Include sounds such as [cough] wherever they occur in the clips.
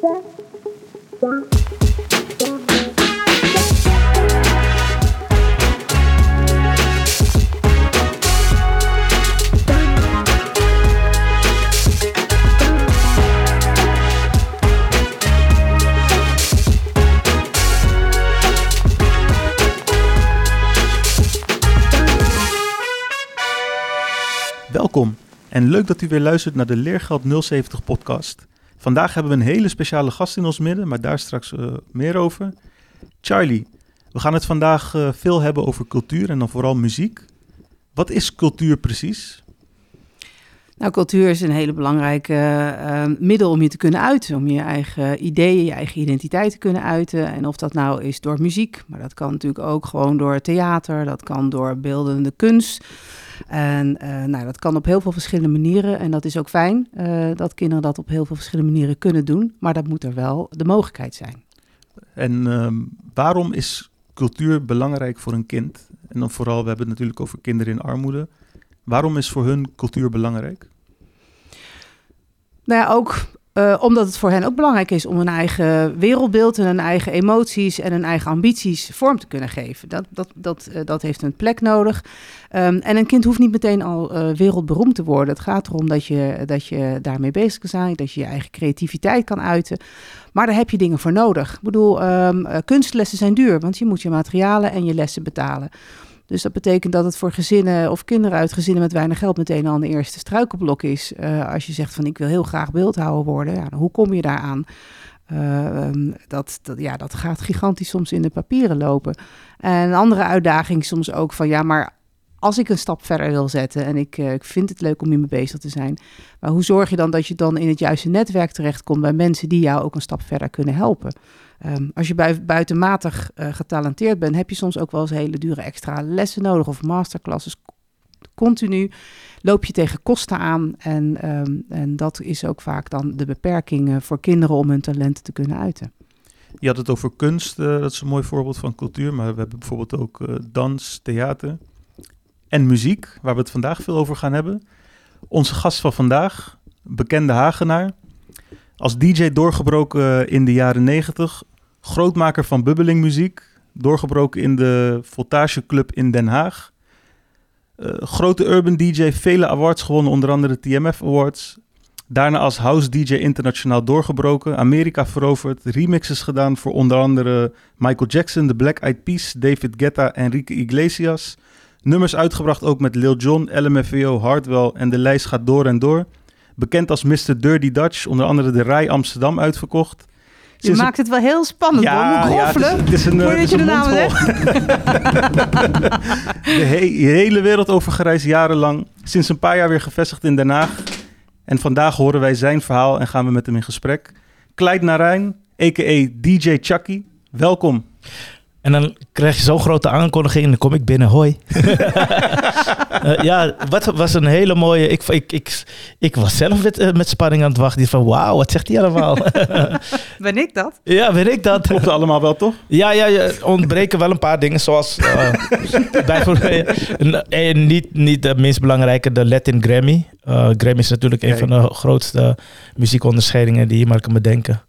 Welkom en leuk dat u weer luistert naar de Leergeld 070 podcast. Vandaag hebben we een hele speciale gast in ons midden, maar daar straks uh, meer over. Charlie, we gaan het vandaag uh, veel hebben over cultuur en dan vooral muziek. Wat is cultuur precies? Nou, cultuur is een hele belangrijke uh, middel om je te kunnen uiten. Om je eigen ideeën, je eigen identiteit te kunnen uiten. En of dat nou is door muziek, maar dat kan natuurlijk ook gewoon door theater. Dat kan door beeldende kunst. En uh, nou, dat kan op heel veel verschillende manieren. En dat is ook fijn uh, dat kinderen dat op heel veel verschillende manieren kunnen doen. Maar dat moet er wel de mogelijkheid zijn. En uh, waarom is cultuur belangrijk voor een kind? En dan vooral, we hebben het natuurlijk over kinderen in armoede. Waarom is voor hun cultuur belangrijk? Nou ja, ook uh, omdat het voor hen ook belangrijk is om hun eigen wereldbeeld en hun eigen emoties en hun eigen ambities vorm te kunnen geven. Dat, dat, dat, uh, dat heeft een plek nodig. Um, en een kind hoeft niet meteen al uh, wereldberoemd te worden. Het gaat erom dat je, dat je daarmee bezig kan zijn, dat je je eigen creativiteit kan uiten. Maar daar heb je dingen voor nodig. Ik bedoel, um, kunstlessen zijn duur, want je moet je materialen en je lessen betalen. Dus dat betekent dat het voor gezinnen of kinderen uit gezinnen met weinig geld meteen al een eerste struikelblok is. Uh, als je zegt van ik wil heel graag beeldhouwer worden, ja, hoe kom je daaraan? Uh, um, dat, dat, ja, dat gaat gigantisch soms in de papieren lopen. En een andere uitdaging soms ook van ja, maar als ik een stap verder wil zetten en ik, uh, ik vind het leuk om hiermee bezig te zijn, maar hoe zorg je dan dat je dan in het juiste netwerk terechtkomt bij mensen die jou ook een stap verder kunnen helpen? Um, als je bui buitenmatig uh, getalenteerd bent, heb je soms ook wel eens hele dure extra lessen nodig of masterclasses. Continu loop je tegen kosten aan en, um, en dat is ook vaak dan de beperking voor kinderen om hun talenten te kunnen uiten. Je had het over kunst, uh, dat is een mooi voorbeeld van cultuur, maar we hebben bijvoorbeeld ook dans, theater en muziek, waar we het vandaag veel over gaan hebben. Onze gast van vandaag, bekende Hagenaar, als DJ doorgebroken in de jaren 90, grootmaker van bubbelingmuziek, doorgebroken in de Voltage Club in Den Haag. Uh, grote urban DJ, vele awards gewonnen, onder andere TMF Awards. Daarna als house DJ internationaal doorgebroken, Amerika veroverd, remixes gedaan voor onder andere Michael Jackson, The Black Eyed Peas, David Guetta en Enrique Iglesias. Nummers uitgebracht ook met Lil Jon, LMFAO, Hardwell en de lijst gaat door en door. Bekend als Mr. Dirty Dutch, onder andere de Rij Amsterdam uitverkocht. Je maakt het wel heel spannend ja, hoor, moet roffelen. Ja, het is, het is een, Moet je de naam zegt? [laughs] de he hele wereld over gereisd, jarenlang. Sinds een paar jaar weer gevestigd in Den Haag. En vandaag horen wij zijn verhaal en gaan we met hem in gesprek. Kleid Narijn, a.k.a. DJ Chucky, welkom. En dan krijg je zo'n grote aankondiging en dan kom ik binnen. Hoi. uh, [laughs] ja, wat was een hele mooie... Ik, ik, ik, ik was zelf met, uh, met spanning aan het wachten. Van wauw, wat zegt hij allemaal? [laughs] ben ik dat? Ja, ben ik dat. Klopt allemaal wel, toch? Ja, ja, ja ontbreken wel een paar dingen. Zoals uh, [laughs] bijvoorbeeld... niet, niet de minst belangrijke, de Latin Grammy. Grammy is natuurlijk een van de grootste muziekonderscheidingen die je maar kan bedenken.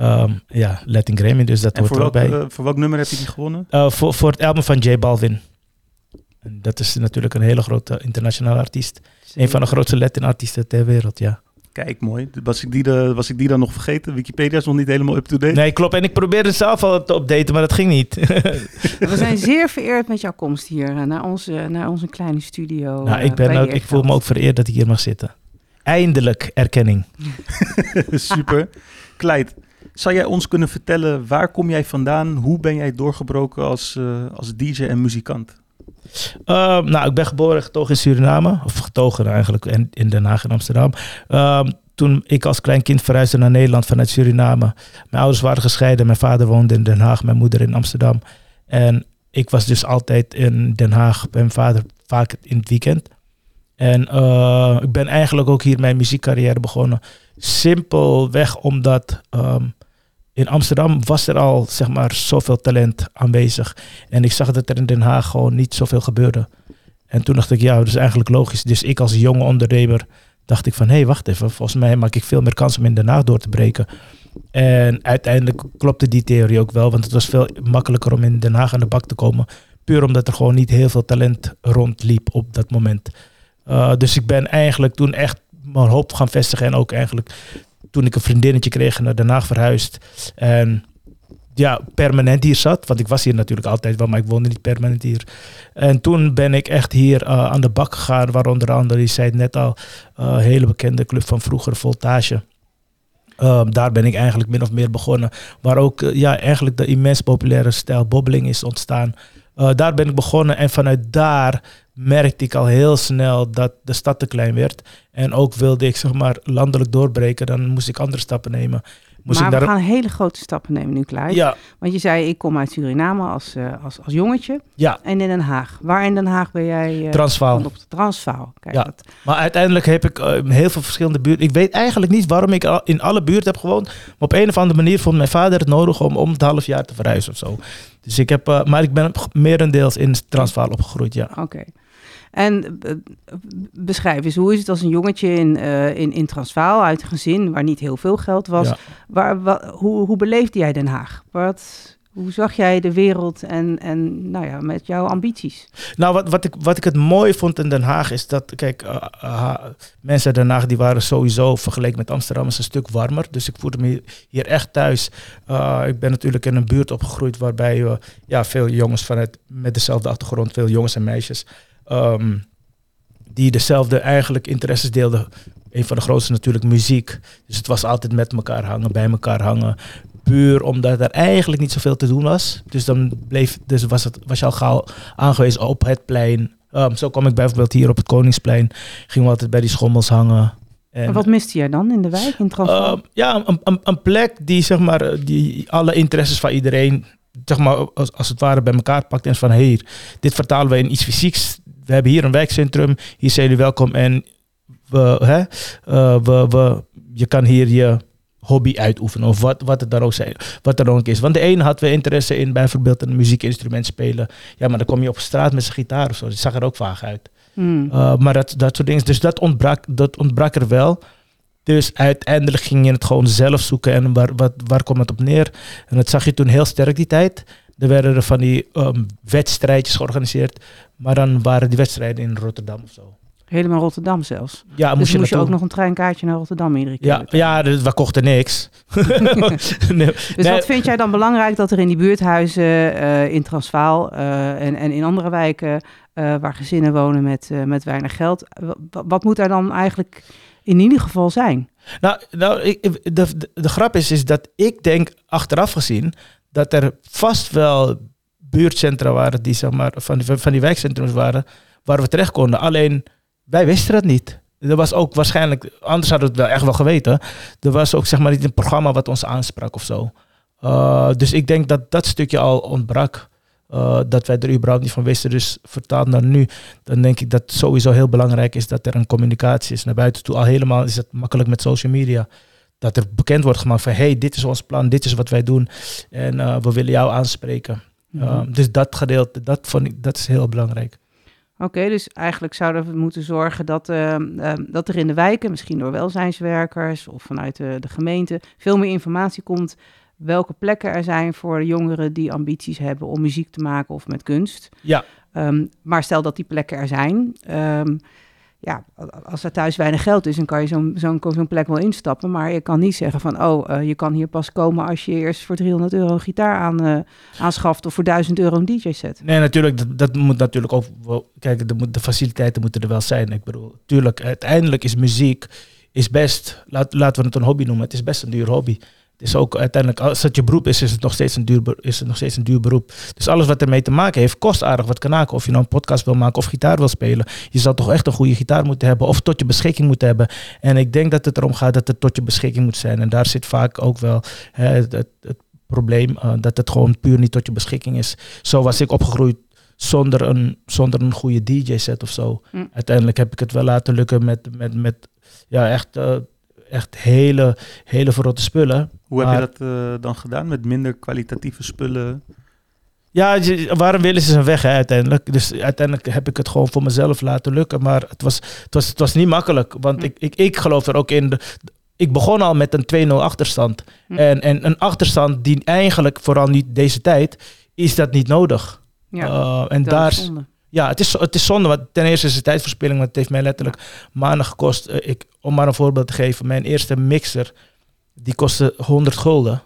Um, ja, Latin Grammy, dus dat en hoort voor. Uh, voor welk nummer heb je die gewonnen? Uh, voor, voor het album van J Balvin. En dat is natuurlijk een hele grote internationale artiest. Zeker. Een van de grootste Latin artiesten ter wereld, ja. Kijk, mooi. Was ik, die de, was ik die dan nog vergeten? Wikipedia is nog niet helemaal up-to-date. Nee, klopt. En ik probeerde zelf al te updaten, maar dat ging niet. [laughs] We zijn [laughs] zeer vereerd met jouw komst hier naar onze, naar onze kleine studio. Nou, ik, ben ook, ik voel me ook vereerd dat ik hier mag zitten. Eindelijk erkenning. [laughs] Super. Kleid. Zou jij ons kunnen vertellen, waar kom jij vandaan? Hoe ben jij doorgebroken als, uh, als DJ en muzikant? Uh, nou, ik ben geboren getogen in Suriname. Of getogen eigenlijk in, Den Haag en Amsterdam. Uh, toen ik als klein kind verhuisde naar Nederland vanuit Suriname. Mijn ouders waren gescheiden. Mijn vader woonde in Den Haag, mijn moeder in Amsterdam. En ik was dus altijd in Den Haag bij mijn vader, vaak in het weekend. En uh, ik ben eigenlijk ook hier mijn muziekcarrière begonnen. Simpelweg omdat um, in Amsterdam was er al zeg maar zoveel talent aanwezig. En ik zag dat er in Den Haag gewoon niet zoveel gebeurde. En toen dacht ik, ja, dat is eigenlijk logisch. Dus ik als jonge ondernemer dacht ik van, hé, hey, wacht even. Volgens mij maak ik veel meer kans om in Den Haag door te breken. En uiteindelijk klopte die theorie ook wel, want het was veel makkelijker om in Den Haag aan de bak te komen. Puur omdat er gewoon niet heel veel talent rondliep op dat moment. Uh, dus ik ben eigenlijk toen echt mijn hoop gaan vestigen. En ook eigenlijk toen ik een vriendinnetje kreeg naar Den Haag verhuisd. En ja, permanent hier zat. Want ik was hier natuurlijk altijd wel, maar ik woonde niet permanent hier. En toen ben ik echt hier uh, aan de bak gegaan. Waaronder andere, je zei het net al, uh, hele bekende club van vroeger, Voltage. Um, daar ben ik eigenlijk min of meer begonnen. Waar ook uh, ja, eigenlijk de immens populaire stijl bobbeling is ontstaan. Daar ben ik begonnen en vanuit daar merkte ik al heel snel dat de stad te klein werd. En ook wilde ik zeg maar landelijk doorbreken, dan moest ik andere stappen nemen. Moest maar ik we daar... gaan hele grote stappen nemen nu, Klaas. Ja, Want je zei, ik kom uit Suriname als, uh, als, als jongetje. ja, En in Den Haag. Waar in Den Haag ben jij? Uh, Transvaal. Op de Transvaal. Kijk, Ja. dat, Maar uiteindelijk heb ik uh, heel veel verschillende buurten. Ik weet eigenlijk niet waarom ik al- in alle buurten heb gewoond. Maar op een of andere manier vond mijn vader het nodig om om het half jaar te verhuizen of zo. Dus ik heb, maar ik ben merendeels in Transvaal opgegroeid, ja. Oké. En uh, beschrijf eens, hoe is het als een jongetje in, uh, in, in Transvaal uit een gezin waar niet heel veel geld was? Ja. Waar, wa, hoe, hoe beleefde jij Den Haag? Wat, hoe zag jij de wereld en, en nou ja, met jouw ambities? Nou, wat, wat, ik, wat ik het mooi vond in Den Haag is dat, kijk, uh, uh, mensen in Den Haag die waren sowieso vergeleken met Amsterdam is een stuk warmer. Dus ik voelde me hier echt thuis. Uh, ik ben natuurlijk in een buurt opgegroeid waarbij ja, veel jongens vanuit, met dezelfde achtergrond, veel jongens en meisjes, um, die dezelfde eigenlijk interesses deelden. Een van de grootste natuurlijk muziek. Dus het was altijd met elkaar hangen, bij elkaar hangen puur omdat er eigenlijk niet zoveel te doen was. Dus dan bleef, dus was, het, was je al gauw aangewezen op het plein. Um, zo kwam ik bijvoorbeeld hier op het Koningsplein. Gingen we altijd bij die schommels hangen. En, en wat miste jij dan in de wijk, in Transvaal? Uh, ja, een, een, een, plek die, zeg maar, die alle interesses van iedereen, zeg maar, als, als het ware bij elkaar pakt. En van, hier, dit vertalen we in iets fysieks. We hebben hier een wijkcentrum. Hier zijn jullie welkom. En we, hè, uh, we, we, je kan hier je hobby uitoefenen of wat, wat het dan ook zijn, wat er dan ook is. Want de ene had we interesse in bijvoorbeeld een muziekinstrument spelen. Ja, maar dan kom je op straat met zijn gitaar of zo. Dat zag er ook vaag uit. Hmm. Uh, maar dat, dat soort dingen. Dus dat ontbrak, dat ontbrak er wel. Dus uiteindelijk ging je het gewoon zelf zoeken en waar, wat, waar komt het op neer. En dat zag je toen heel sterk die tijd. Er werden er van die um, wedstrijdjes georganiseerd. Maar dan waren die wedstrijden in Rotterdam of zo. Helemaal Rotterdam zelfs. Ja, dus moest je, moest je ook nog een treinkaartje naar Rotterdam iedere keer. Ja, ja dus we kochten niks. [laughs] nee. Dus nee. wat vind jij dan belangrijk dat er in die buurthuizen uh, in Transvaal uh, en, en in andere wijken uh, waar gezinnen wonen met, met weinig geld, wat moet daar dan eigenlijk in ieder geval zijn? Nou, nou ik, de, de, de grap is, is dat ik denk achteraf gezien dat er vast wel buurtcentra waren die zeg maar van die, van die wijkcentrums waren waar we terecht konden. Alleen wij wisten dat niet. Er was ook waarschijnlijk, anders hadden we het wel echt wel geweten. Er was ook zeg maar niet een programma wat ons aansprak of zo. Uh, dus ik denk dat dat stukje al ontbrak. Uh, dat wij er überhaupt niet van wisten. Dus vertaald naar nu, dan denk ik dat het sowieso heel belangrijk is dat er een communicatie is naar buiten toe. Al helemaal is het makkelijk met social media. Dat er bekend wordt gemaakt van hey, dit is ons plan, dit is wat wij doen. En uh, we willen jou aanspreken. Mm -hmm. dus dat gedeelte, dat, vond ik, dat is heel belangrijk. Oké, okay, dus eigenlijk zouden we moeten zorgen dat, uh, uh, dat er in de wijken, misschien door welzijnswerkers of vanuit de, de gemeente, veel meer informatie komt welke plekken er zijn voor jongeren die ambities hebben om muziek te maken of met kunst. Ja. Um, maar stel dat die plekken er zijn. Um, ja, als er thuis weinig geld is, dan kan je zo'n zo'n zo'n plek wel instappen. Maar je kan niet zeggen van, oh, uh, je kan hier pas komen als je eerst voor 300 euro een gitaar uh, aanschaft of voor 1000 euro een DJ-set. Nee, natuurlijk, dat, dat moet natuurlijk ook kijk, de, de faciliteiten moeten er wel zijn. Ik bedoel, tuurlijk, uiteindelijk is muziek, is best, laat, laten we het een hobby noemen, het is best een duur hobby. Het is ook uiteindelijk, als het je beroep is, is het nog steeds een duur, is het nog steeds een duur beroep. Dus alles wat ermee te maken heeft, kost aardig wat kanaken. Of je nou een podcast wil maken of gitaar wil spelen. Je zal toch echt een goede gitaar moeten hebben of tot je beschikking moeten hebben. En ik denk dat het erom gaat dat het tot je beschikking moet zijn. En daar zit vaak ook wel hè, het, het, het, probleem uh, dat het gewoon puur niet tot je beschikking is. Zo was ik opgegroeid zonder een, zonder een goede DJ-set of zo. Mm. Uiteindelijk heb ik het wel laten lukken met, met, met ja, echt... Uh, echt hele, hele verrotte spullen. Hoe maar, heb je dat uh, dan gedaan met minder kwalitatieve spullen? Ja, waarom willen ze een weg hè, uiteindelijk? Dus uiteindelijk heb ik het gewoon voor mezelf laten lukken. Maar het was, het was, het was niet makkelijk. Want ik, ik, ik geloof er ook in. De, ik begon al met een 2-0 achterstand. Hm. En, en een achterstand die eigenlijk, vooral niet deze tijd, is dat niet nodig. Ja, Eh, en daar, zonde. Ja, het is, het is zonde. Want ten eerste is het tijdverspilling, want het heeft mij letterlijk maanden gekost. Eh, ik, om maar een voorbeeld te geven, mijn eerste mixer, die kostte 100 gulden.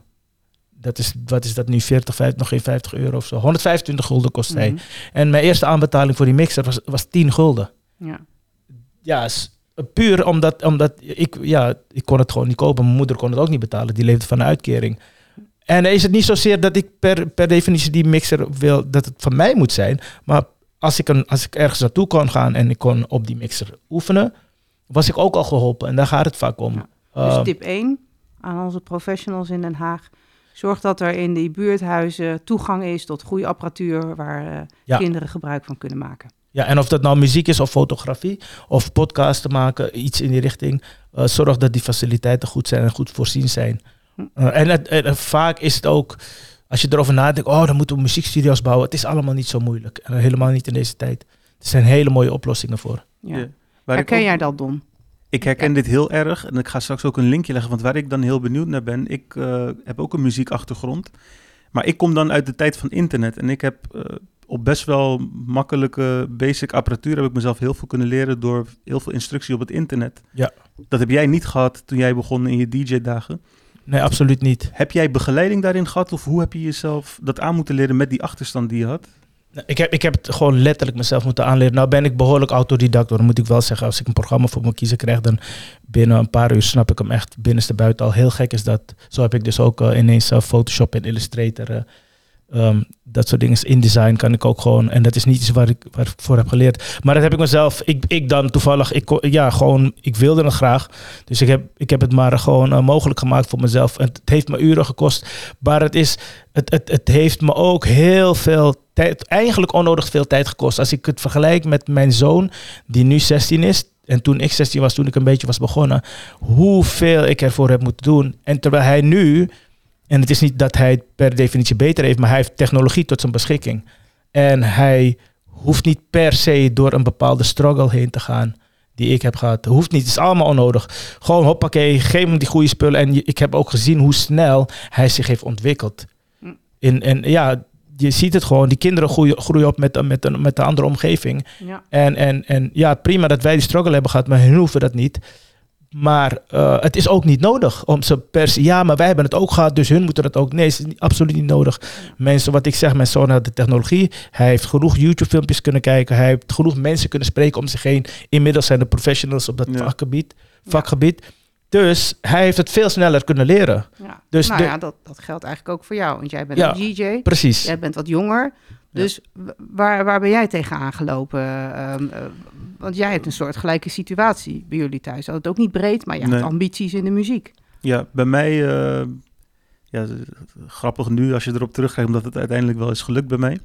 Dat is, wat is dat nu, 40, 50, nog geen 50 euro of zo. 125 gulden kost hij. Mhm. En mijn eerste aanbetaling voor die mixer was, was 10 gulden. Ja. Ja, puur omdat, omdat ik, ja, ik kon het gewoon niet kopen. Mijn moeder kon het ook niet betalen. Die leefde van een uitkering. En is het niet zozeer dat ik per, per definitie die mixer wil, dat het van mij moet zijn. Maar als ik, een, als ik ergens naartoe kon gaan en ik kon op die mixer oefenen, was ik ook al geholpen. En daar gaat het vaak om. Ja. Dus Uh, tip 1 aan onze professionals in Den Haag. Zorg dat er in die buurthuizen toegang is tot goede apparatuur waar eh, Ja. kinderen gebruik van kunnen maken. Ja, en of dat nou muziek is of fotografie of podcasten maken, iets in die richting. eh, zorg dat die faciliteiten goed zijn en goed voorzien zijn. Hm. Eh, en het, en vaak is het ook, als je erover nadenkt, oh, dan moeten we muziekstudio's bouwen. Het is allemaal niet zo moeilijk. En helemaal niet in deze tijd. Er zijn hele mooie oplossingen voor. Ja. Herken ook- jij dat, Don? Ik herken dit heel erg en ik ga straks ook een linkje leggen, want waar ik dan heel benieuwd naar ben, ik eh, heb ook een muziekachtergrond, maar ik kom dan uit de tijd van internet en ik heb eh, op best wel makkelijke basic apparatuur heb ik mezelf heel veel kunnen leren door heel veel instructie op het internet. Ja. Dat heb jij niet gehad toen jij begon in je DJ-dagen. Nee, absoluut niet. Heb jij begeleiding daarin gehad of hoe heb je jezelf dat aan moeten leren met die achterstand die je had? Nou, Ik heb, ik heb het gewoon letterlijk mezelf moeten aanleren. Nou ben ik behoorlijk autodidact hoor, moet ik wel zeggen. Als ik een programma voor me kiezen krijg, dan binnen een paar uur snap ik hem echt binnenste buiten al. Heel gek is dat. Zo heb ik dus ook eh, ineens eh, Photoshop en Illustrator, eh, ehm, dat soort dingen. InDesign kan ik ook gewoon. En dat is niet iets waar ik, waar ik voor heb geleerd. Maar dat heb ik mezelf, ik, ik dan toevallig, ik, ja gewoon, ik wilde het graag. Dus ik heb, ik heb het maar gewoon eh, mogelijk gemaakt voor mezelf. En het heeft me uren gekost. Maar het is, het, het, het heeft me ook heel veel tijd, eigenlijk onnodig veel tijd gekost. Als ik het vergelijk met mijn zoon, die nu 16 is. En toen ik 16 was, toen ik een beetje was begonnen. Hoeveel ik ervoor heb moeten doen. En terwijl hij nu, en het is niet dat hij het per definitie beter heeft, maar hij heeft technologie tot zijn beschikking. En hij hoeft niet per se door een bepaalde struggle heen te gaan die ik heb gehad. Hoeft niet, het is allemaal onnodig. Gewoon hoppakee, geef hem die goede spullen. En ik heb ook gezien hoe snel hij zich heeft ontwikkeld. Hm. In, en ja, je ziet het gewoon. Die kinderen groeien, groeien op met, met, een, met een andere omgeving. Ja. En, en, en ja, prima dat wij die struggle hebben gehad, maar hun hoeven dat niet. Maar eh, het is ook niet nodig om ze per se... Ja, maar wij hebben het ook gehad, dus hun moeten het ook. Nee, het is niet- absoluut niet nodig. Mensen, wat ik zeg, mijn zoon had de technologie. Hij heeft genoeg YouTube-filmpjes kunnen kijken. Hij heeft genoeg mensen kunnen spreken om zich heen. Inmiddels zijn de professionals op dat Ja. vakgebied. vakgebied. Dus hij heeft het veel sneller kunnen leren. Ja. Dus nou de- ja, dat, dat geldt eigenlijk ook voor jou. Want jij bent Ja. een DJ. Precies. Jij bent wat jonger. Dus waar, waar ben jij tegenaan gelopen? Ehm, eh, want jij hebt een soort gelijke situatie bij jullie thuis. Dat het ook niet breed, maar je hebt Nee. ambities in de muziek. Ja, bij mij, eh, ja, grappig nu als je erop terugkijkt, omdat het uiteindelijk wel is gelukt bij mij.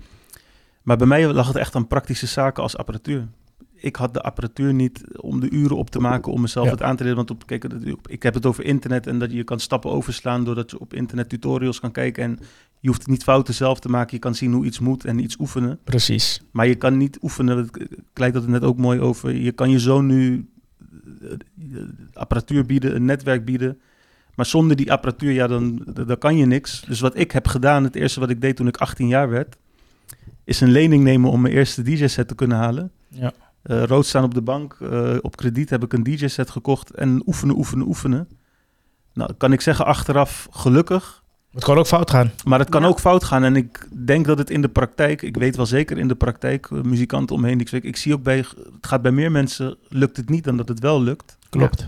Maar bij mij lag het echt aan praktische zaken als apparatuur. Ik had de apparatuur niet om de uren op te maken om mezelf Ja. het aan te leren. Want op, kijk, ik heb het over internet en dat je kan stappen overslaan doordat je op internet tutorials kan kijken. En je hoeft niet fouten zelf te maken. Je kan zien hoe iets moet en iets oefenen. Precies. Maar je kan niet oefenen, lijkt dat het net ook mooi over. Je kan je zoon nu eh, apparatuur bieden, een netwerk bieden. Maar zonder die apparatuur, ja, dan, dan kan je niks. Dus wat ik heb gedaan, het eerste wat ik deed toen ik 18 jaar werd, is een lening nemen om mijn eerste DJ-set te kunnen halen. Ja. Eh, rood staan op de bank, eh, op krediet heb ik een DJ-set gekocht en oefenen, oefenen, oefenen. Nou, kan ik zeggen, achteraf gelukkig. Het kan ook fout gaan. Maar het kan Ja. ook fout gaan. En ik denk dat het in de praktijk, ik weet wel zeker in de praktijk, eh, muzikanten omheen, die ik ik zie ook bij, het gaat bij meer mensen, lukt het niet dan dat het wel lukt. Klopt.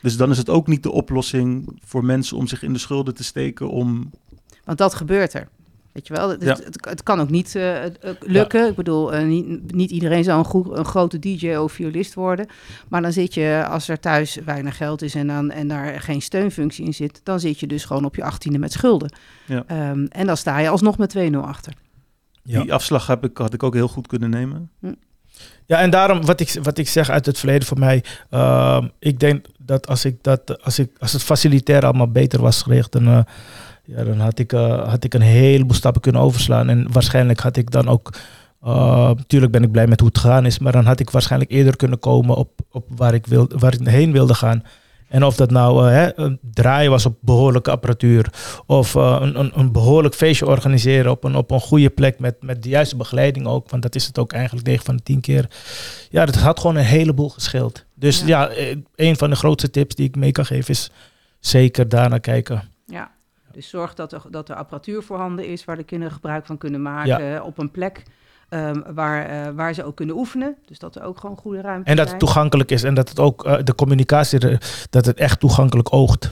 Dus dan is het ook niet de oplossing voor mensen om zich in de schulden te steken om... Want dat gebeurt er. Weet je wel, het, Ja. het, het kan ook niet eh, lukken. Ik bedoel, eh, niet, niet iedereen zou een, grote DJ of violist worden. Maar dan zit je, als er thuis weinig geld is en, dan, en daar geen steunfunctie in zit, dan zit je dus gewoon op je achttiende met schulden. Ja. Ehm, en dan sta je alsnog met 2-0 achter. Ja. Die afslag heb ik, had ik ook heel goed kunnen nemen. Ja, en daarom wat ik, wat ik zeg uit het verleden voor mij. ehm, ik denk dat als, ik dat, als, ik, als het facilitair allemaal beter was gericht, dan, eh, ja, dan had, ik, eh, had ik een heleboel stappen kunnen overslaan. En waarschijnlijk had ik dan ook. Natuurlijk ben ik blij met hoe het gegaan is, maar dan had ik waarschijnlijk eerder kunnen komen op, op waar, ik wil, waar ik heen wilde gaan. En of dat nou eh, hè, een draaien was op behoorlijke apparatuur. Of eh, een, een, een behoorlijk feestje organiseren op een, op een goede plek met, met de juiste begeleiding ook. Want dat is het ook eigenlijk 9 van de 10 keer. Ja, dat had gewoon een heleboel gescheeld. Dus Ja. ja, eh, een van de grootste tips die ik mee kan geven is zeker daarnaar kijken. Ja. Dus zorg dat er, dat er apparatuur voorhanden is waar de kinderen gebruik van kunnen maken eh, op een plek ehm, waar, eh, waar ze ook kunnen oefenen. Dus dat er ook gewoon goede ruimte En dat het toegankelijk is en dat het ook eh, de communicatie, dat het echt toegankelijk oogt.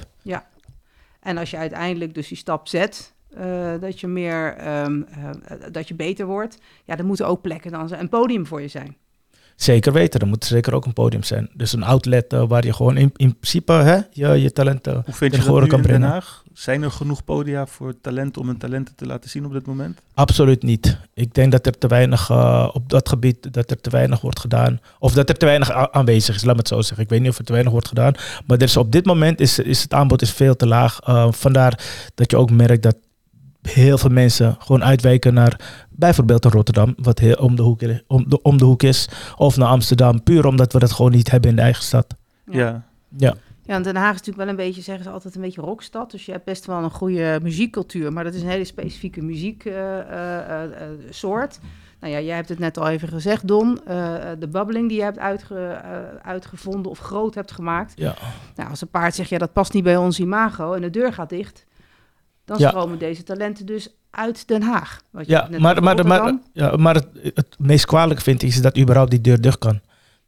En als je uiteindelijk dus die stap zet, eh, dat je meer, ehm, eh, dat je beter wordt, ja, dan moeten ook plekken dan een podium voor je zijn. Zeker weten, er moet zeker ook een podium zijn. Dus een outlet waar je gewoon in, in principe hè, je, je talenten Hoe vind je dat kan in Den brengen. Zijn er genoeg podia voor talenten om hun talenten te laten zien op dit moment? Absoluut niet. Ik denk dat er te weinig eh, op dat gebied, dat er te weinig wordt gedaan. Of dat er te weinig aanwezig is, laat me het zo zeggen. Ik weet niet of er te weinig wordt gedaan. Maar er is, op dit moment is, is het aanbod is veel te laag. Eh, vandaar dat je ook merkt dat heel veel mensen gewoon uitwijken naar bijvoorbeeld naar Rotterdam, wat heel om de, hoek, om, de, om de hoek is. Of naar Amsterdam, puur omdat we dat gewoon niet hebben in de eigen stad. Ja. Ja, Ja, en Den Haag is natuurlijk wel een beetje, zeggen ze altijd, een beetje rockstad. Dus je hebt best wel een goede muziekcultuur, maar dat is een hele specifieke muzieksoort. nou ja, jij hebt het net al even gezegd, Don. eh, de babbeling die je hebt uitge, eh, uitgevonden of groot hebt gemaakt. ja. Nou, als een paard zegt, ja, dat past niet bij ons imago en de deur gaat dicht, dan Ja. stromen deze talenten dus uit Den Haag. Wat je Ja, net maar, maar, maar, ja, maar het, het meest kwalijke vind ik is dat überhaupt die deur dicht kan.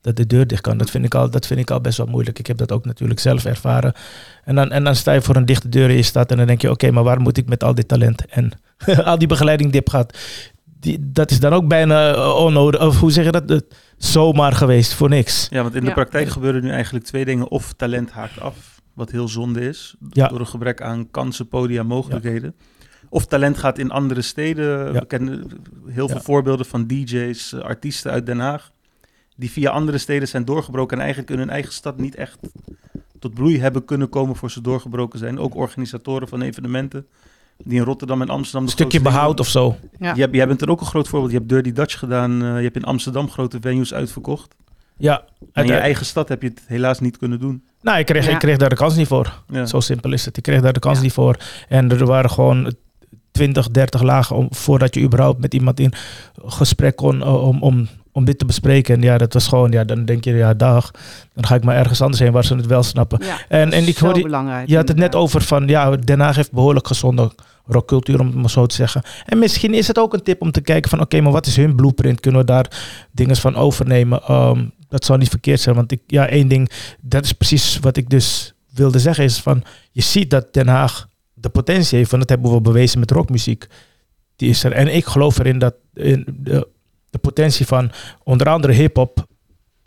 Dat de deur dicht kan. Dat vind ik al, dat vind ik al best wel moeilijk. Ik heb dat ook natuurlijk zelf ervaren. En dan, en dan sta je voor een dichte deur in je stad en dan denk je, oké, maar waar moet ik met al dit talent en [laughs] al die begeleiding die ik heb gehad? Die, dat is dan ook bijna eh, onnodig. Of hoe zeg je dat? Zomaar geweest voor niks. ja, want in de Ja. praktijk gebeuren nu eigenlijk twee dingen. Of talent haakt af, wat heel zonde is, Ja. door een gebrek aan kansen, podia, mogelijkheden. Of talent gaat in andere steden. Ja. We kennen heel veel Ja. voorbeelden van DJ's, eh, artiesten uit Den Haag. Die via andere steden zijn doorgebroken en eigenlijk in hun eigen stad niet echt tot bloei hebben kunnen komen voor ze doorgebroken zijn. Ook organisatoren van evenementen. Die in Rotterdam en Amsterdam. Een stukje behoud of zo. Ja. Je hebt, jij bent er ook een groot voorbeeld. Je hebt Dirty Dutch gedaan. eh, je hebt in Amsterdam grote venues uitverkocht. Ja. En in je eigen stad heb je het helaas niet kunnen doen. Nou, ik kreeg, Ja. ik kreeg daar de kans niet voor. Ja. Zo simpel is het. Ik kreeg daar de kans Ja. niet voor. En er waren gewoon 20, 30 lagen om, voordat je überhaupt met iemand in gesprek kon uh, om, om, om dit te bespreken. En ja, dat was gewoon, ja, dan denk je, ja, dag. Dan ga ik maar ergens anders heen waar ze het wel snappen. Ja, En, en ik hoorde, belangrijk. je had het net over van, ja, Den Haag heeft behoorlijk gezonde rockcultuur, om het maar zo te zeggen. En misschien is het ook een tip om te kijken van, oké, maar wat is hun blueprint? Kunnen we daar dingen van overnemen? Ehm, dat zou niet verkeerd zijn, want ik, ja, één ding, dat is precies wat ik dus wilde zeggen, is van, je ziet dat Den Haag de potentie heeft, want dat hebben we bewezen met rockmuziek. Die is er. En ik geloof erin dat in de, de potentie van onder andere hip-hop,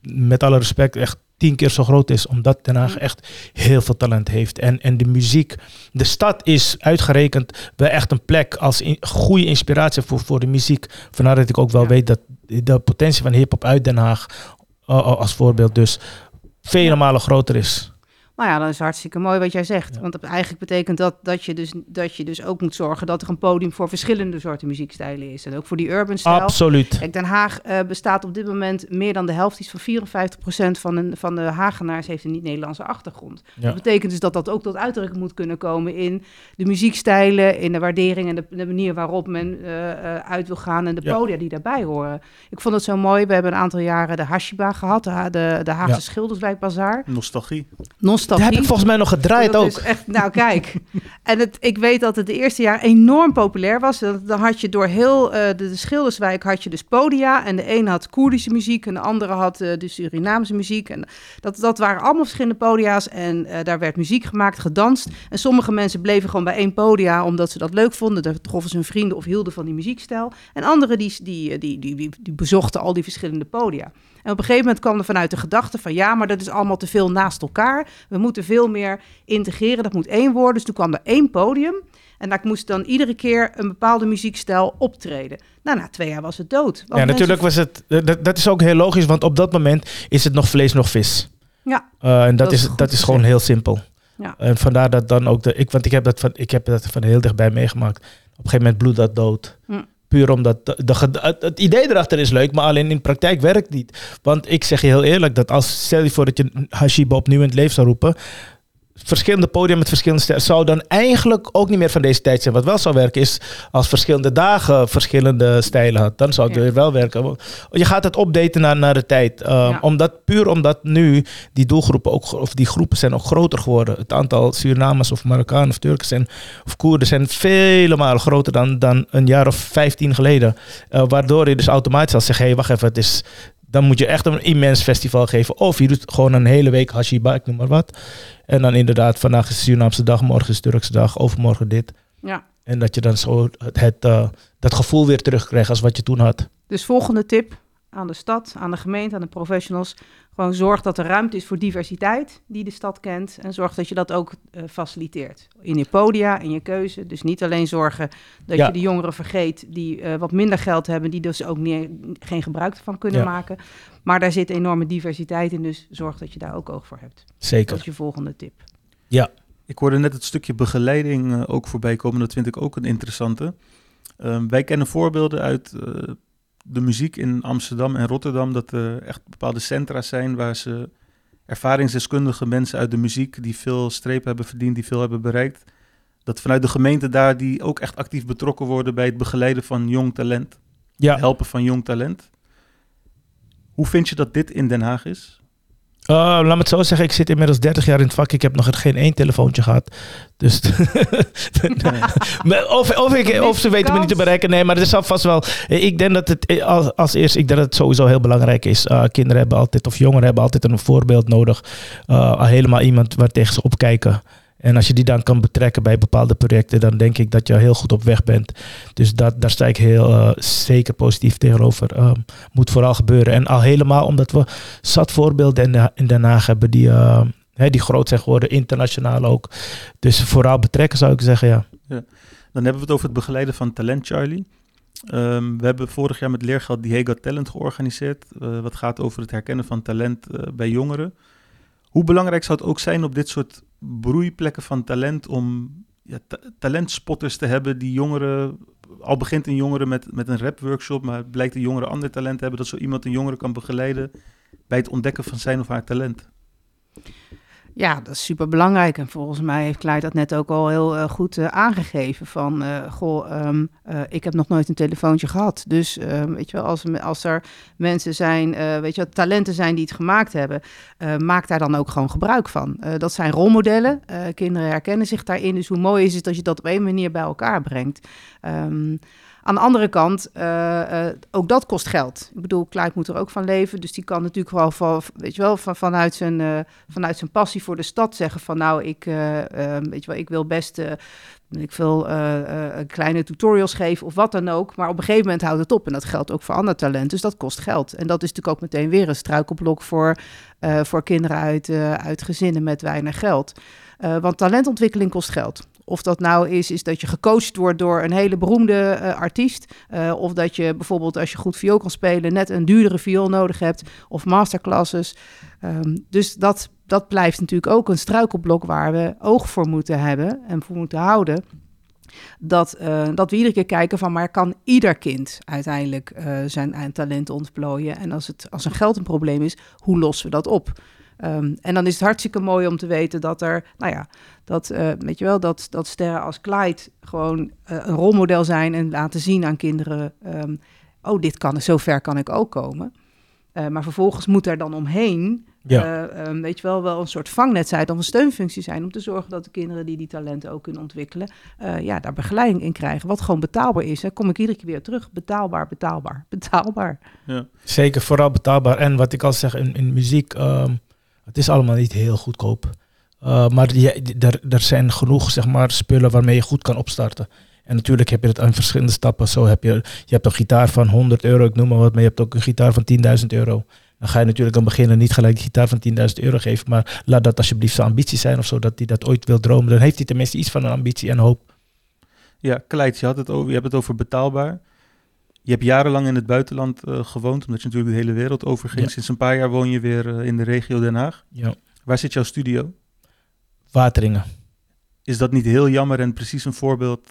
met alle respect, echt tien keer zo groot is, omdat Den Haag echt heel veel talent heeft. En, en de muziek, de stad is uitgerekend wel echt een plek als in, goede inspiratie voor, voor de muziek. Vandaar dat ik ook wel Ja. weet dat de potentie van hip-hop uit Den Haag, uh, als voorbeeld, dus vele malen groter is. Nou ja, dat is hartstikke mooi wat jij zegt. Ja. Want dat eigenlijk betekent dat, dat, je dus, dat je dus ook moet zorgen dat er een podium voor verschillende soorten muziekstijlen is. En ook voor die urban stijl. Absoluut. Kijk, Den Haag eh, bestaat op dit moment meer dan de helft, iets van 54% van, een, van de Hagenaars heeft een niet-Nederlandse achtergrond. Ja. Dat betekent dus dat dat ook tot uitdrukking moet kunnen komen in de muziekstijlen, in de waardering en de, de manier waarop men eh, eh, uit wil gaan en de Ja. podia die daarbij horen. Ik vond het zo mooi. We hebben een aantal jaren de Hashiba gehad, de, de, de Haagse Ja. Schilderswijk Bazaar. Nostalgie. Nostalgie. Dat heb ik volgens mij nog gedraaid Dat ook. is echt, nou kijk. En het, ik weet dat het de eerste jaar enorm populair was. Dan had je door heel eh, de, de Schilderswijk had je dus podia. En de een had Koerdische muziek en de andere had eh, de Surinaamse muziek. En dat, dat waren allemaal verschillende podia's. En eh, daar werd muziek gemaakt, gedanst. En sommige mensen bleven gewoon bij één podia omdat ze dat leuk vonden. Daar troffen ze hun vrienden of hielden van die muziekstijl. En anderen die, die, die, die, die, die bezochten al die verschillende podia. En op een gegeven moment kwam er vanuit de gedachte van ja, maar dat is allemaal te veel naast elkaar. We moeten veel meer integreren, dat moet één worden. Dus toen kwam er één podium en daar moest dan iedere keer een bepaalde muziekstijl optreden. Nou, na twee jaar was het dood. Want Ja, natuurlijk was het. Dat, dat is ook heel logisch, want op dat moment is het nog vlees, nog vis. Ja, Uh, en dat, Dat is dat is gewoon heel simpel. Ja. En vandaar dat dan ook de. Ik, want ik heb dat van, ik heb dat van heel dichtbij meegemaakt. Op een gegeven moment bloed dat dood. Hm. Omdat de, de, het, idee erachter is leuk, maar alleen in praktijk werkt niet. Want ik zeg je heel eerlijk dat als stel je voor dat je Hashiba opnieuw in het leven zou roepen. Verschillende podium met verschillende sterren zou dan eigenlijk ook niet meer van deze tijd zijn. Wat wel zou werken is als verschillende dagen verschillende stijlen had. Dan zou het Ja. weer wel werken. Je gaat het updaten naar, naar de tijd. Um, Ja. omdat, puur omdat nu die doelgroepen ook, of die groepen zijn ook groter geworden. Het aantal Surinamers of Marokkanen of Turken zijn, of Koerden zijn vele malen groter dan, dan een jaar of 15 geleden. Uh, waardoor je dus automatisch al zegt, hé hey, wacht even, het is... Dan moet je echt een immens festival geven. Of je doet gewoon een hele week Hashiba, ik noem maar wat. En dan inderdaad, vandaag is Surinaamse dag, morgen is Turkse dag, overmorgen dit. Ja. En dat je dan zo het, het, uh, dat gevoel weer terugkrijgt als wat je toen had. Dus volgende tip aan de stad, aan de gemeente, aan de professionals. Gewoon zorg dat er ruimte is voor diversiteit die de stad kent. En zorg dat je dat ook uh, faciliteert. In je podia, in je keuze. Dus niet alleen zorgen dat Ja. je de jongeren vergeet die uh, wat minder geld hebben, die dus ook niet, geen gebruik van kunnen Ja. maken. Maar daar zit enorme diversiteit in, dus zorg dat je daar ook oog voor hebt. Dat Zeker. is je volgende tip. Ik hoorde net het stukje begeleiding uh, ook voorbij komen. Dat vind ik ook een interessante. Um, wij kennen voorbeelden uit uh, de muziek in Amsterdam en Rotterdam. Dat er echt bepaalde centra zijn waar ze ervaringsdeskundige mensen uit de muziek... die veel strepen hebben verdiend, die veel hebben bereikt... dat vanuit de gemeente daar die ook echt actief betrokken worden... bij het begeleiden van jong talent. Ja. Helpen van jong talent. Hoe vind je dat dit in Den Haag is? Uh, laat me het zo zeggen, ik zit inmiddels 30 jaar in het vak. Ik heb nog geen één telefoontje gehad. Dus [laughs] [laughs] of, of, ik, of ze weten me niet te bereiken. Nee, maar er is vast wel. Ik denk dat het als, als eerst, ik denk dat het sowieso heel belangrijk is. Uh, kinderen hebben altijd, of jongeren hebben altijd een voorbeeld nodig. Uh, helemaal iemand waar tegen ze opkijken. En als je die dan kan betrekken bij bepaalde projecten, dan denk ik dat je heel goed op weg bent. Dus dat, daar sta ik heel uh, zeker positief tegenover. Uh, moet vooral gebeuren. En al helemaal omdat we zat voorbeelden in, de, in Den Haag hebben die, uh, hè, die groot zijn geworden, internationaal ook. Dus vooral betrekken zou ik zeggen, ja. ja. Dan hebben we het over het begeleiden van Talent Charlie. Um, we hebben vorig jaar met leergeld Diego Talent georganiseerd. Uh, wat gaat over het herkennen van talent bij jongeren. Hoe belangrijk zou het ook zijn op dit soort broeiplekken van talent om ja, ta talentspotters te hebben die jongeren, al begint een jongere met, met een rapworkshop, maar blijkt een jongere ander talent te hebben, dat zo iemand een jongere kan begeleiden bij het ontdekken van zijn of haar talent. Ja, dat is super belangrijk. En volgens mij heeft Kleid dat net ook al heel uh, goed uh, aangegeven. Van, uh, goh, um, ik heb nog nooit een telefoontje gehad. Dus um, weet je wel, als, als er mensen zijn, weet je wel, talenten zijn die het gemaakt hebben, maak daar dan ook gewoon gebruik van. dat zijn rolmodellen. kinderen herkennen zich daarin. Dus hoe mooi is het dat je dat op een manier bij elkaar brengt. Um, aan de andere kant, uh, uh, ook dat kost geld. Ik bedoel, Kluit moet er ook van leven. Dus die kan natuurlijk wel, van, weet je wel van, vanuit, zijn, uh, vanuit zijn passie voor de stad zeggen van... nou, ik, weet je wel, ik wil best ik wil kleine tutorials geven of wat dan ook. Maar op een gegeven moment houdt het op. En dat geldt ook voor ander talent. Dus dat kost geld. En dat is natuurlijk ook meteen weer een struikelblok voor, voor kinderen uit, uit gezinnen met weinig geld. want talentontwikkeling kost geld. Of dat nou is, is dat je gecoacht wordt door een hele beroemde uh, artiest. Uh, of dat je bijvoorbeeld als je goed viool kan spelen net een duurdere viool nodig hebt. Of masterclasses. Um, dus dat, dat blijft natuurlijk ook een struikelblok waar we oog voor moeten hebben en voor moeten houden. Dat, uh, dat we iedere keer kijken van, maar kan ieder kind uiteindelijk zijn talent ontplooien? En als, het, als een geld een probleem is, hoe lossen we dat op? Um, en dan is het hartstikke mooi om te weten dat er, nou ja, dat, uh, weet je wel, dat, dat sterren als Clyde gewoon uh, een rolmodel zijn en laten zien aan kinderen, um, oh, dit kan, zo ver kan ik ook komen. Uh, maar vervolgens moet er dan omheen, ja. um, weet je wel, wel een soort vangnet zijn of een steunfunctie zijn om te zorgen dat de kinderen die die talenten ook kunnen ontwikkelen, ja, daar begeleiding in krijgen. Wat gewoon betaalbaar is. Hè. Kom ik iedere keer weer terug. Betaalbaar, betaalbaar, [laughs] betaalbaar. Ja. Zeker, vooral betaalbaar. En wat ik al zeg in, in muziek. Het is allemaal niet heel goedkoop. Uh, maar er, zijn genoeg zeg maar, spullen waarmee je goed kan opstarten. En natuurlijk heb je het aan verschillende stappen. Zo heb je, je hebt een gitaar van 100 euro, ik noem maar wat, maar je hebt ook een gitaar van 10.000 euro. Dan ga je natuurlijk aan beginnen niet gelijk een gitaar van 10.000 euro geven, maar laat dat alsjeblieft zijn ambitie zijn of zo, dat hij dat ooit wil dromen. Dan heeft hij tenminste iets van een ambitie en hoop. Ja, Kleid, je, had het over, je hebt het over betaalbaar. Je hebt jarenlang in het buitenland uh, gewoond, omdat je natuurlijk de hele wereld overging. Ja. Sinds een paar jaar woon je weer uh, in de regio Den Haag. Ja. Waar zit jouw studio? Wateringen. Is dat niet heel jammer en precies een voorbeeld?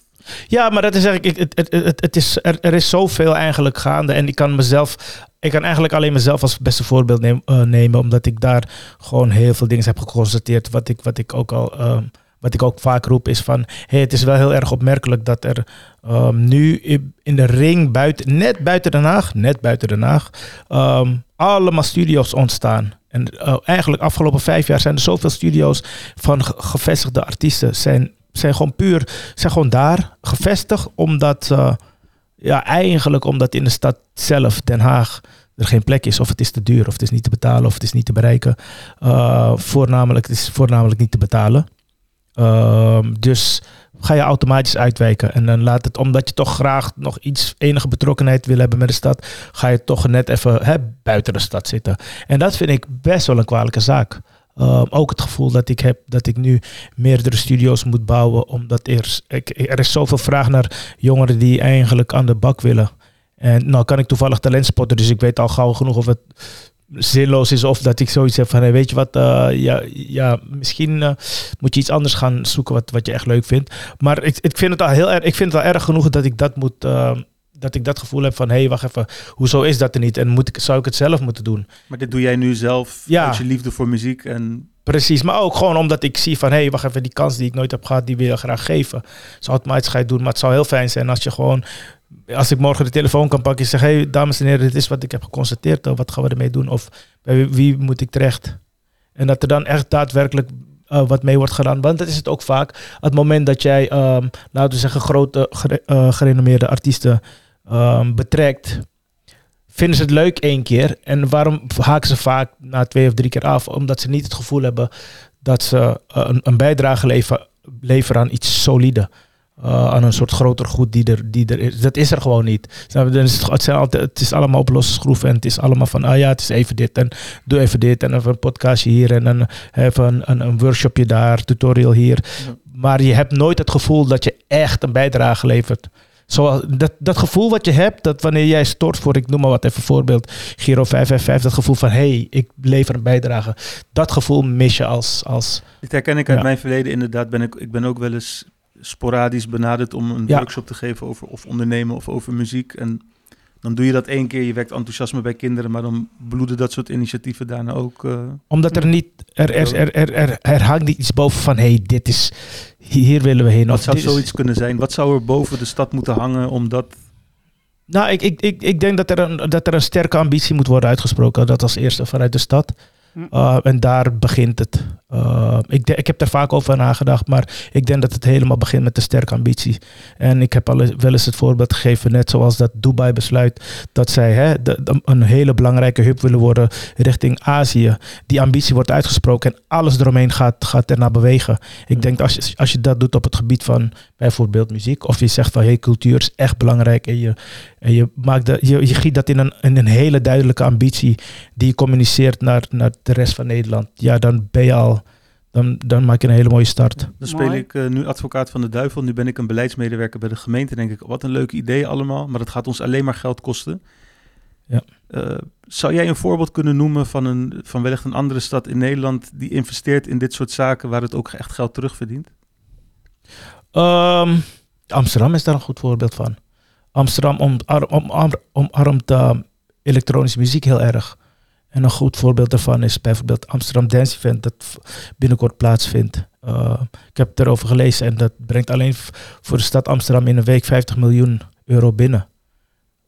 Ja, maar dat is eigenlijk, het, het, het, het is, er, er is zoveel eigenlijk gaande. En ik kan mezelf ik kan eigenlijk alleen mezelf als beste voorbeeld neem- eh, nemen, omdat ik daar gewoon heel veel dingen heb geconstateerd. Wat ik, wat ik ook al, ehm, wat ik ook vaak roep is van, hey, het is wel heel erg opmerkelijk dat er ehm, nu in de ring buiten, net buiten Den Haag, net buiten Den Haag, ehm, allemaal studio's ontstaan. En eh, eigenlijk afgelopen vijf jaar zijn er zoveel studio's van ge- gevestigde artiesten zijn, zijn gewoon puur, zijn gewoon daar gevestigd, omdat eh, ja, eigenlijk omdat in de stad zelf, Den Haag, er geen plek is. Of het is te duur, of het is niet te betalen, of het is niet te bereiken. Uh, voornamelijk, is voornamelijk niet te betalen. Ehm, dus ga je automatisch uitwijken. En dan laat het, omdat je toch graag nog iets, enige betrokkenheid wil hebben met de stad, ga je toch net even hè, buiten de stad zitten. En dat vind ik best wel een kwalijke zaak. Ehm, ook het gevoel dat ik heb dat ik nu meerdere studio's moet bouwen, omdat er, ik, er is zoveel vraag naar jongeren die eigenlijk aan de bak willen. En nou kan ik toevallig talent spotten, dus ik weet al gauw genoeg of het zinloos is of dat ik zoiets heb van, hey, weet je wat, uh, ja, ja, misschien uh, moet je iets anders gaan zoeken wat, wat je echt leuk vindt. Maar ik, ik vind het al heel erg, ik vind het al erg genoeg dat ik dat moet, uh, dat ik dat gevoel heb van, hé, hey, wacht even, hoezo is dat er niet? En moet ik, zou ik het zelf moeten doen? Maar dit doe jij nu zelf ja. uit je liefde voor muziek en... Precies, maar ook gewoon omdat ik zie van, hé, hey, wacht even, die kans die ik nooit heb gehad, die wil je graag geven. Dus automatisch ga je het doen, maar het zou heel fijn zijn als je gewoon als ik morgen de telefoon kan pakken en zeg: hey, dames en heren, dit is wat ik heb geconstateerd. Wat gaan we ermee doen? Of bij wie moet ik terecht? En dat er dan echt daadwerkelijk uh, wat mee wordt gedaan. Want dat is het ook vaak. Het moment dat jij, um, laten we zeggen, grote, uh, gerenommeerde artiesten um, betrekt, vinden ze het leuk één keer. En waarom haken ze vaak na twee of drie keer af? Omdat ze niet het gevoel hebben dat ze uh, een, een bijdrage leveren, leveren aan iets solide. Uh, aan een soort groter goed die er, die er is. Dat is er gewoon niet. Het, is allemaal op losse schroeven en het is allemaal van, ah ja, het is even dit en doe even dit en even een podcastje hier en dan even een, een, een workshopje daar, tutorial hier. Ja. Maar je hebt nooit het gevoel dat je echt een bijdrage levert. Zoals dat, dat gevoel wat je hebt, dat wanneer jij stort voor, ik noem maar wat even voorbeeld, Giro 555, dat gevoel van, hé, hey, ik lever een bijdrage. Dat gevoel mis je als... als Dit herken ik uit ja. mijn verleden inderdaad. Ben ik, ik ben ook wel eens sporadisch benaderd om een ja. workshop te geven over of ondernemen of over muziek. En dan doe je dat één keer, je wekt enthousiasme bij kinderen, maar dan bloeden dat soort initiatieven daarna ook. Uh, Omdat er niet, er, er, er, er, er, er hangt niet iets boven van, hé, hey, dit is, hier willen we heen. Wat zou zoiets is... kunnen zijn? Wat zou er boven de stad moeten hangen om dat... Nou, ik, ik, ik, ik denk dat er, een, dat er een sterke ambitie moet worden uitgesproken. Dat als eerste vanuit de stad. Uh, en daar begint het. Uh, ik, ik heb er vaak over nagedacht, maar ik denk dat het helemaal begint met een sterke ambitie. En ik heb al wel eens het voorbeeld gegeven, net zoals dat Dubai besluit dat zij hè, een hele belangrijke hub willen worden richting Azië. Die ambitie wordt uitgesproken en alles eromheen gaat, gaat ernaar bewegen. Ik denk als je, als je dat doet op het gebied van bijvoorbeeld muziek, of je zegt van hey, cultuur is echt belangrijk en je, en je, maakt je, je giet dat in een, een hele duidelijke ambitie die je communiceert naar, naar de rest van Nederland, ja, dan ben je al, dan, dan maak je een hele mooie start. Dan speel ik uh, nu advocaat van de duivel, nu ben ik een beleidsmedewerker bij de gemeente, denk ik, wat een leuk idee allemaal, maar dat gaat ons alleen maar geld kosten. Ja. Uh, zou jij een voorbeeld kunnen noemen van, een, van wellicht een andere stad in Nederland die investeert in dit soort zaken waar het ook echt geld terugverdient? Um, Amsterdam is daar een goed voorbeeld van. Amsterdam omarmt om, om, omarmt uh, elektronische muziek heel erg. En een goed voorbeeld daarvan is bijvoorbeeld Amsterdam Dance Event, dat binnenkort plaatsvindt. Uh, ik heb erover gelezen en dat brengt alleen voor de stad Amsterdam in een week 50 miljoen euro binnen.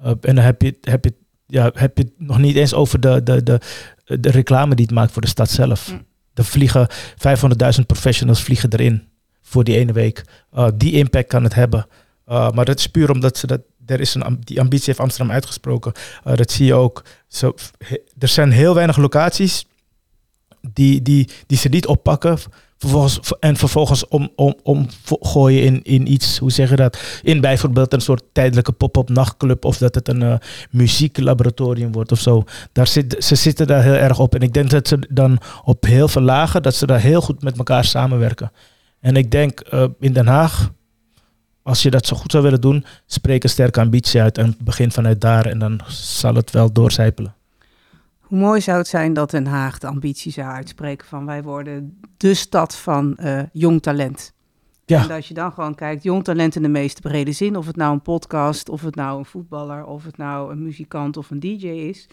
Uh, en dan heb je, heb, je, ja, heb je het nog niet eens over de, de, de, de reclame die het maakt voor de stad zelf. Mm. Er vliegen 500.000 professionals vliegen erin voor die ene week. Uh, die impact kan het hebben. maar dat is puur omdat ze dat er is een, die ambitie heeft Amsterdam uitgesproken. Uh, dat zie je ook. Zo, er zijn heel weinig locaties die, die, die ze niet oppakken. Vervolgens, en vervolgens om, om, om gooien in, in iets, hoe zeg je dat? In bijvoorbeeld een soort tijdelijke pop-up nachtclub. Of dat het een uh, muzieklaboratorium wordt of zo. Daar zit, ze zitten daar heel erg op. En ik denk dat ze dan op heel veel lagen, dat ze daar heel goed met elkaar samenwerken. En ik denk uh, in Den Haag, als je dat zo goed zou willen doen, spreek een sterke ambitie uit en begin vanuit daar en dan zal het wel doorcijpelen. Hoe mooi zou het zijn dat Den Haag de ambitie zou uitspreken van wij worden de stad van uh, jong talent. Ja. En dat je dan gewoon kijkt, jong talent in de meest brede zin. Of het nou een podcast, of het nou een voetballer, of het nou een muzikant of een DJ is.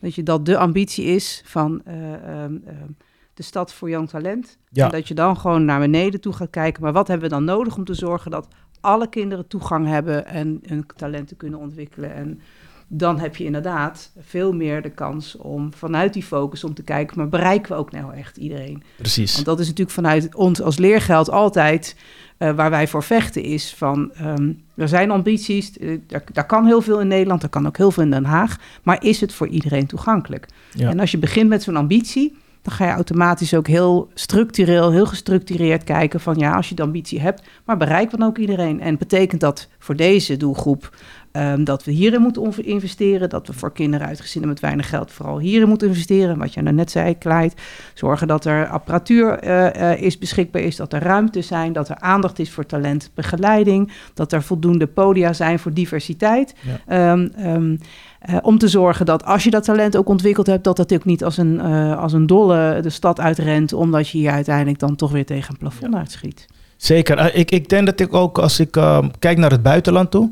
Dat je dat de ambitie is van eh, ehm, ehm, de stad voor jong talent. Ja. En dat je dan gewoon naar beneden toe gaat kijken. Maar wat hebben we dan nodig om te zorgen dat alle kinderen toegang hebben en hun talenten kunnen ontwikkelen? En dan heb je inderdaad veel meer de kans om vanuit die focus om te kijken, maar bereiken we ook nou echt iedereen? Precies. Want dat is natuurlijk vanuit ons als leergeld altijd eh, waar wij voor vechten is van ehm, er zijn ambities, eh, daar, daar kan heel veel in Nederland, er kan ook heel veel in Den Haag, maar is het voor iedereen toegankelijk? Ja. En als je begint met zo'n ambitie, dan ga je automatisch ook heel structureel, heel gestructureerd kijken van ja, als je de ambitie hebt, maar bereikt dan ook iedereen? En betekent dat voor deze doelgroep ehm, dat we hierin moeten investeren, dat we voor kinderen uit gezinnen met weinig geld vooral hierin moeten investeren, wat jij nou net zei, Kleid, zorgen dat er apparatuur eh, eh, is beschikbaar is, dat er ruimte zijn, dat er aandacht is voor talentbegeleiding, dat er voldoende podia zijn voor diversiteit. Ehm, ehm, eh, om te zorgen dat als je dat talent ook ontwikkeld hebt, dat dat ook niet als een, als een dolle de stad uitrent, omdat je hier uiteindelijk dan toch weer tegen een plafond uitschiet. Zeker. Ik, ik denk dat ik ook, als ik kijk naar het buitenland toe,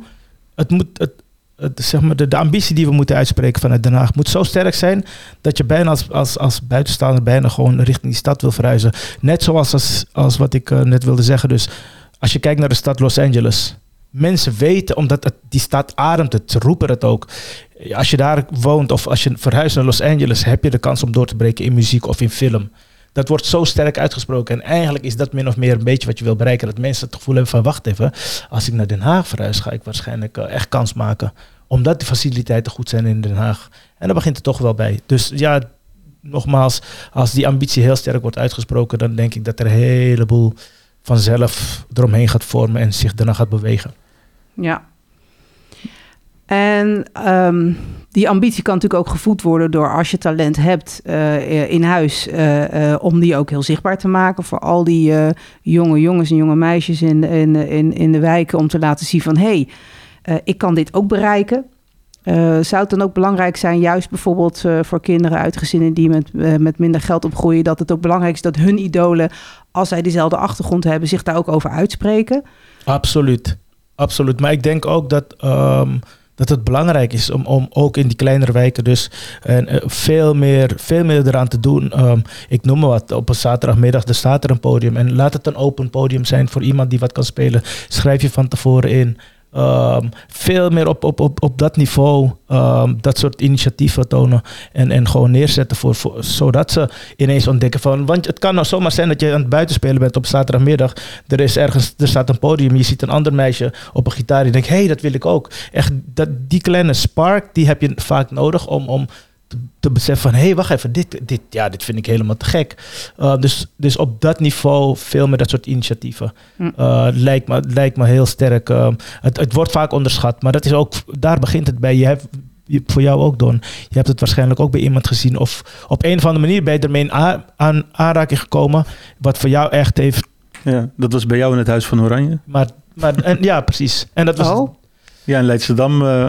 het moet, het, zeg maar, de, ambitie die we moeten uitspreken vanuit Den Haag moet zo sterk zijn dat je bijna als, als, als buitenstaander bijna gewoon richting die stad wil verhuizen. Net zoals als, als wat ik eh, net wilde zeggen. Dus als je kijkt naar de stad Los Angeles. Mensen weten, omdat die stad ademt het, ze roepen het ook. Als je daar woont of als je verhuist naar Los Angeles, heb je de kans om door te breken in muziek of in film. Dat wordt zo sterk uitgesproken. En eigenlijk is dat min of meer een beetje wat je wil bereiken. Dat mensen het gevoel hebben van, wacht even, als ik naar Den Haag verhuis, ga ik waarschijnlijk eh, echt kans maken. Omdat de faciliteiten goed zijn in Den Haag. En daar begint het toch wel bij. Dus ja, nogmaals, als die ambitie heel sterk wordt uitgesproken, dan denk ik dat er een heleboel vanzelf eromheen gaat vormen en zich daarna gaat bewegen. Ja. En ehm, die ambitie kan natuurlijk ook gevoed worden door als je talent hebt eh, in huis, eh, eh, om die ook heel zichtbaar te maken voor al die jonge jongens en jonge meisjes in, in, in, de wijken, om te laten zien van hé, hey, ik kan dit ook bereiken. Zou het dan ook belangrijk zijn, juist bijvoorbeeld voor kinderen uit gezinnen die met, met minder geld opgroeien, dat het ook belangrijk is dat hun idolen, als zij dezelfde achtergrond hebben, zich daar ook over uitspreken? Absoluut, absoluut. Maar ik denk ook dat, ehm, dat het belangrijk is om, om ook in die kleinere wijken dus eh, veel, meer, veel meer eraan te doen. Ehm, ik noem maar wat, op een zaterdagmiddag er staat er een podium en laat het een open podium zijn voor iemand die wat kan spelen. Schrijf je van tevoren in. Ehm, veel meer op, op, op, op dat niveau ehm, dat soort initiatieven tonen en, en gewoon neerzetten voor, voor, zodat ze ineens ontdekken van, want het kan nou zomaar zijn dat je aan het buitenspelen bent op zaterdagmiddag, er is ergens, er staat een podium, je ziet een ander meisje op een gitaar, je denkt, hé, hey, dat wil ik ook. Echt, dat, die kleine spark, die heb je vaak nodig om, om te, te beseffen van, hé, hey, wacht even, dit, dit, ja, dit vind ik helemaal te gek. Uh, dus, dus op dat niveau veel meer dat soort initiatieven. Uh, lijkt, me, lijkt me heel sterk. Uh, het, het wordt vaak onderschat, maar dat is ook, daar begint het bij. Je hebt je- voor jou ook, Don. Je hebt het waarschijnlijk ook bij iemand gezien. Of op een of andere manier ben je ermee in a- aan aanraking gekomen. Wat voor jou echt heeft. Ja, dat was bij jou in het Huis van Oranje. Maar, maar en, ja, precies. En dat was. Oh, Ja, in Leidschendam eh,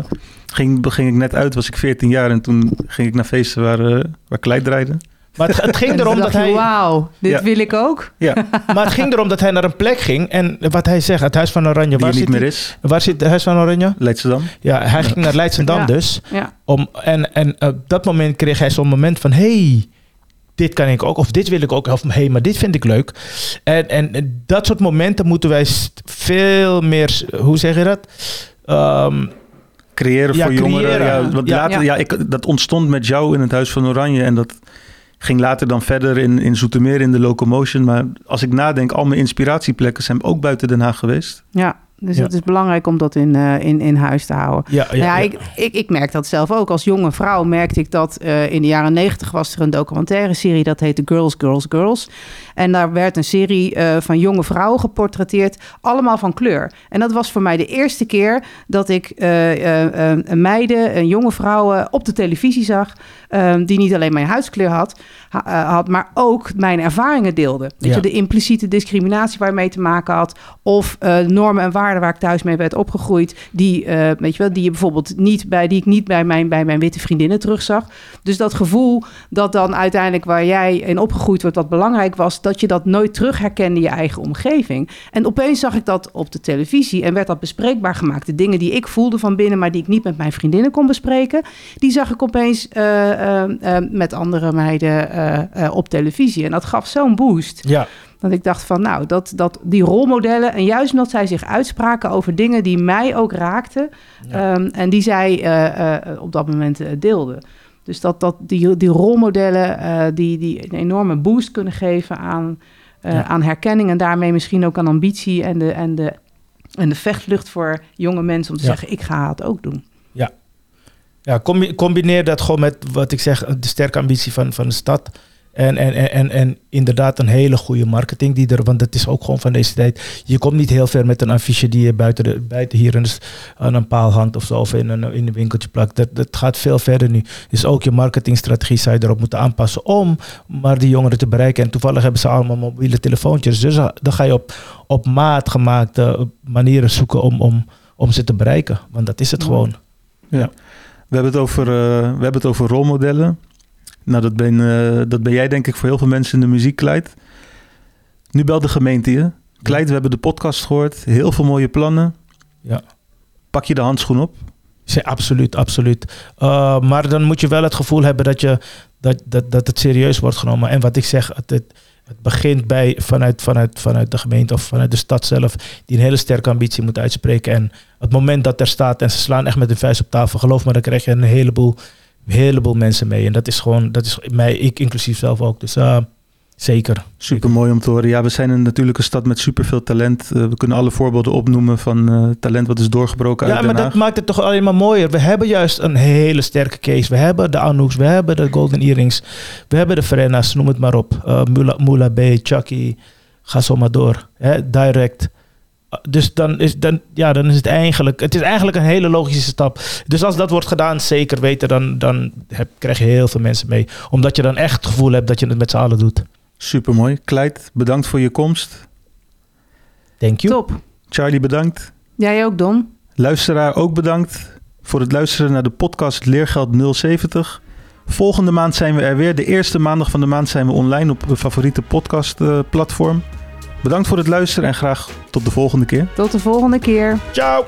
ging, ging ik net uit, was ik 14 jaar. En toen ging ik naar feesten waar, eh waar Kleid draaide. Maar het, het [laughs] ging erom dat hij. Wauw, dit Ja. wil ik ook. Ja, [laughs] Maar het ging erom dat hij naar een plek ging. En wat hij zegt, het Huis van Oranje. die Waar niet zit, meer die- is. waar zit het Huis van Oranje? Leidschendam. Ja, hij Ja. ging naar Leidschendam Ja. dus. Ja. Om, en en op dat moment kreeg hij zo'n moment van... hey, dit kan ik ook. Of dit wil ik ook. Of hey, maar dit vind ik leuk. En, en, dat soort momenten moeten wij veel meer... Hoe zeg je dat? Ehm, Creëren Ja, voor jongeren. creëren. Ja, want Ja. later, Ja. ja. ik, dat ontstond met jou in het Huis van Oranje. En dat ging later dan verder in, in Zoetermeer in de Locomotion. Maar als ik nadenk, al mijn inspiratieplekken zijn ook buiten Den Haag geweest. Ja, dus het is belangrijk om dat in, eh, in, in huis te houden. ja, ja, Ja, ja. Ik, ik, ik merk dat zelf ook. Als jonge vrouw merkte ik dat eh, in de jaren negentig was er een documentaire serie dat heette Girls, Girls, Girls. En daar werd een serie eh, van jonge vrouwen geportretteerd, allemaal van kleur. En dat was voor mij de eerste keer dat ik een meiden, een jonge vrouwen op de televisie zag, eh, die niet alleen mijn huidskleur had, ha- eh, had maar ook mijn ervaringen deelde. Weet Ja. je, de impliciete discriminatie waar je mee te maken had, of eh, normen en waarden waar ik thuis mee werd opgegroeid, die, eh, weet je wel, die je bijvoorbeeld niet bij, die ik niet bij mijn, bij mijn witte vriendinnen terugzag. Dus dat gevoel dat dan uiteindelijk waar jij in opgegroeid wordt, wat belangrijk was, dat je dat nooit terug herkende in je eigen omgeving. En opeens zag ik dat op de televisie en werd dat bespreekbaar gemaakt. De dingen die ik voelde van binnen, maar die ik niet met mijn vriendinnen kon bespreken, die zag ik opeens met andere meiden eh, eh, op televisie. En dat gaf zo'n boost. Ja, Dat ik dacht van, nou, dat, dat die rolmodellen... en juist omdat zij zich uitspraken over dingen die mij ook raakten... Ja. ehm, en die zij eh, op dat moment deelden. Dus dat, dat die, die rolmodellen die, die een enorme boost kunnen geven aan, Ja. aan herkenning... en daarmee misschien ook aan ambitie en de, en de, en de vechtlucht voor jonge mensen... om te Ja. zeggen, ik ga het ook doen. Ja, combi- combineer dat gewoon met wat ik zeg, de sterke ambitie van, van de stad. En, en, en, en, en inderdaad een hele goede marketing die er, want dat is ook gewoon van deze tijd. Je komt niet heel ver met een affiche die je buiten, de, buiten hier aan een paal hangt of zo, of in een, in een winkeltje plakt. Dat, dat gaat veel verder nu. Dus ook je marketingstrategie zou je erop moeten aanpassen om maar die jongeren te bereiken. En toevallig hebben ze allemaal mobiele telefoontjes. Dus dan ga je op, op maat gemaakte manieren zoeken om, om, om ze te bereiken. Want dat is het gewoon. We hebben het over, eh, we hebben het over rolmodellen. Nou, dat ben, eh, dat ben jij denk ik voor heel veel mensen in de muziek, Kleid. Nu belt de gemeente je. Kleid, we hebben de podcast gehoord. Heel veel mooie plannen. Ja. Pak je de handschoen op? Ja, absoluut, absoluut. Uh, maar dan moet je wel het gevoel hebben dat, je, dat, dat, dat het serieus wordt genomen. En wat ik zeg, het, het, het begint bij, vanuit, vanuit, vanuit de gemeente of vanuit de stad zelf, die een hele sterke ambitie moet uitspreken. En het moment dat er staat en ze slaan echt met de vuist op tafel, geloof me, dan krijg je een heleboel, heleboel mensen mee. En dat is gewoon, dat is mij, ik inclusief zelf ook. Dus uh, zeker. Super mooi om te horen. Ja, we zijn een natuurlijke stad met superveel talent. Uh, we kunnen alle voorbeelden opnoemen van uh, talent wat is doorgebroken ja, uit Den maar Haag. dat maakt het toch alleen maar mooier. We hebben juist een hele sterke case. We hebben de Anouks, we hebben de Golden Earrings, we hebben de Verenas, noem het maar op. Uh, Mula, Mula B, Chucky, ga zo maar door. Hè? Direct. Dus dan is, dan, ja, dan is het eigenlijk... Het is eigenlijk een hele logische stap. Dus als dat wordt gedaan, zeker weten, dan, dan heb, krijg je heel veel mensen mee. Omdat je dan echt het gevoel hebt dat je het met z'n allen doet. Super mooi. Kleid, bedankt voor je komst. Thank you. Top. Charlie, bedankt. Jij ook, Don. Luisteraar, ook bedankt voor het luisteren naar de podcast Leergeld 070. Volgende maand zijn we er weer. De eerste maandag van de maand zijn we online op de favoriete podcastplatform. Bedankt voor het luisteren en graag tot de volgende keer. Tot de volgende keer. Ciao.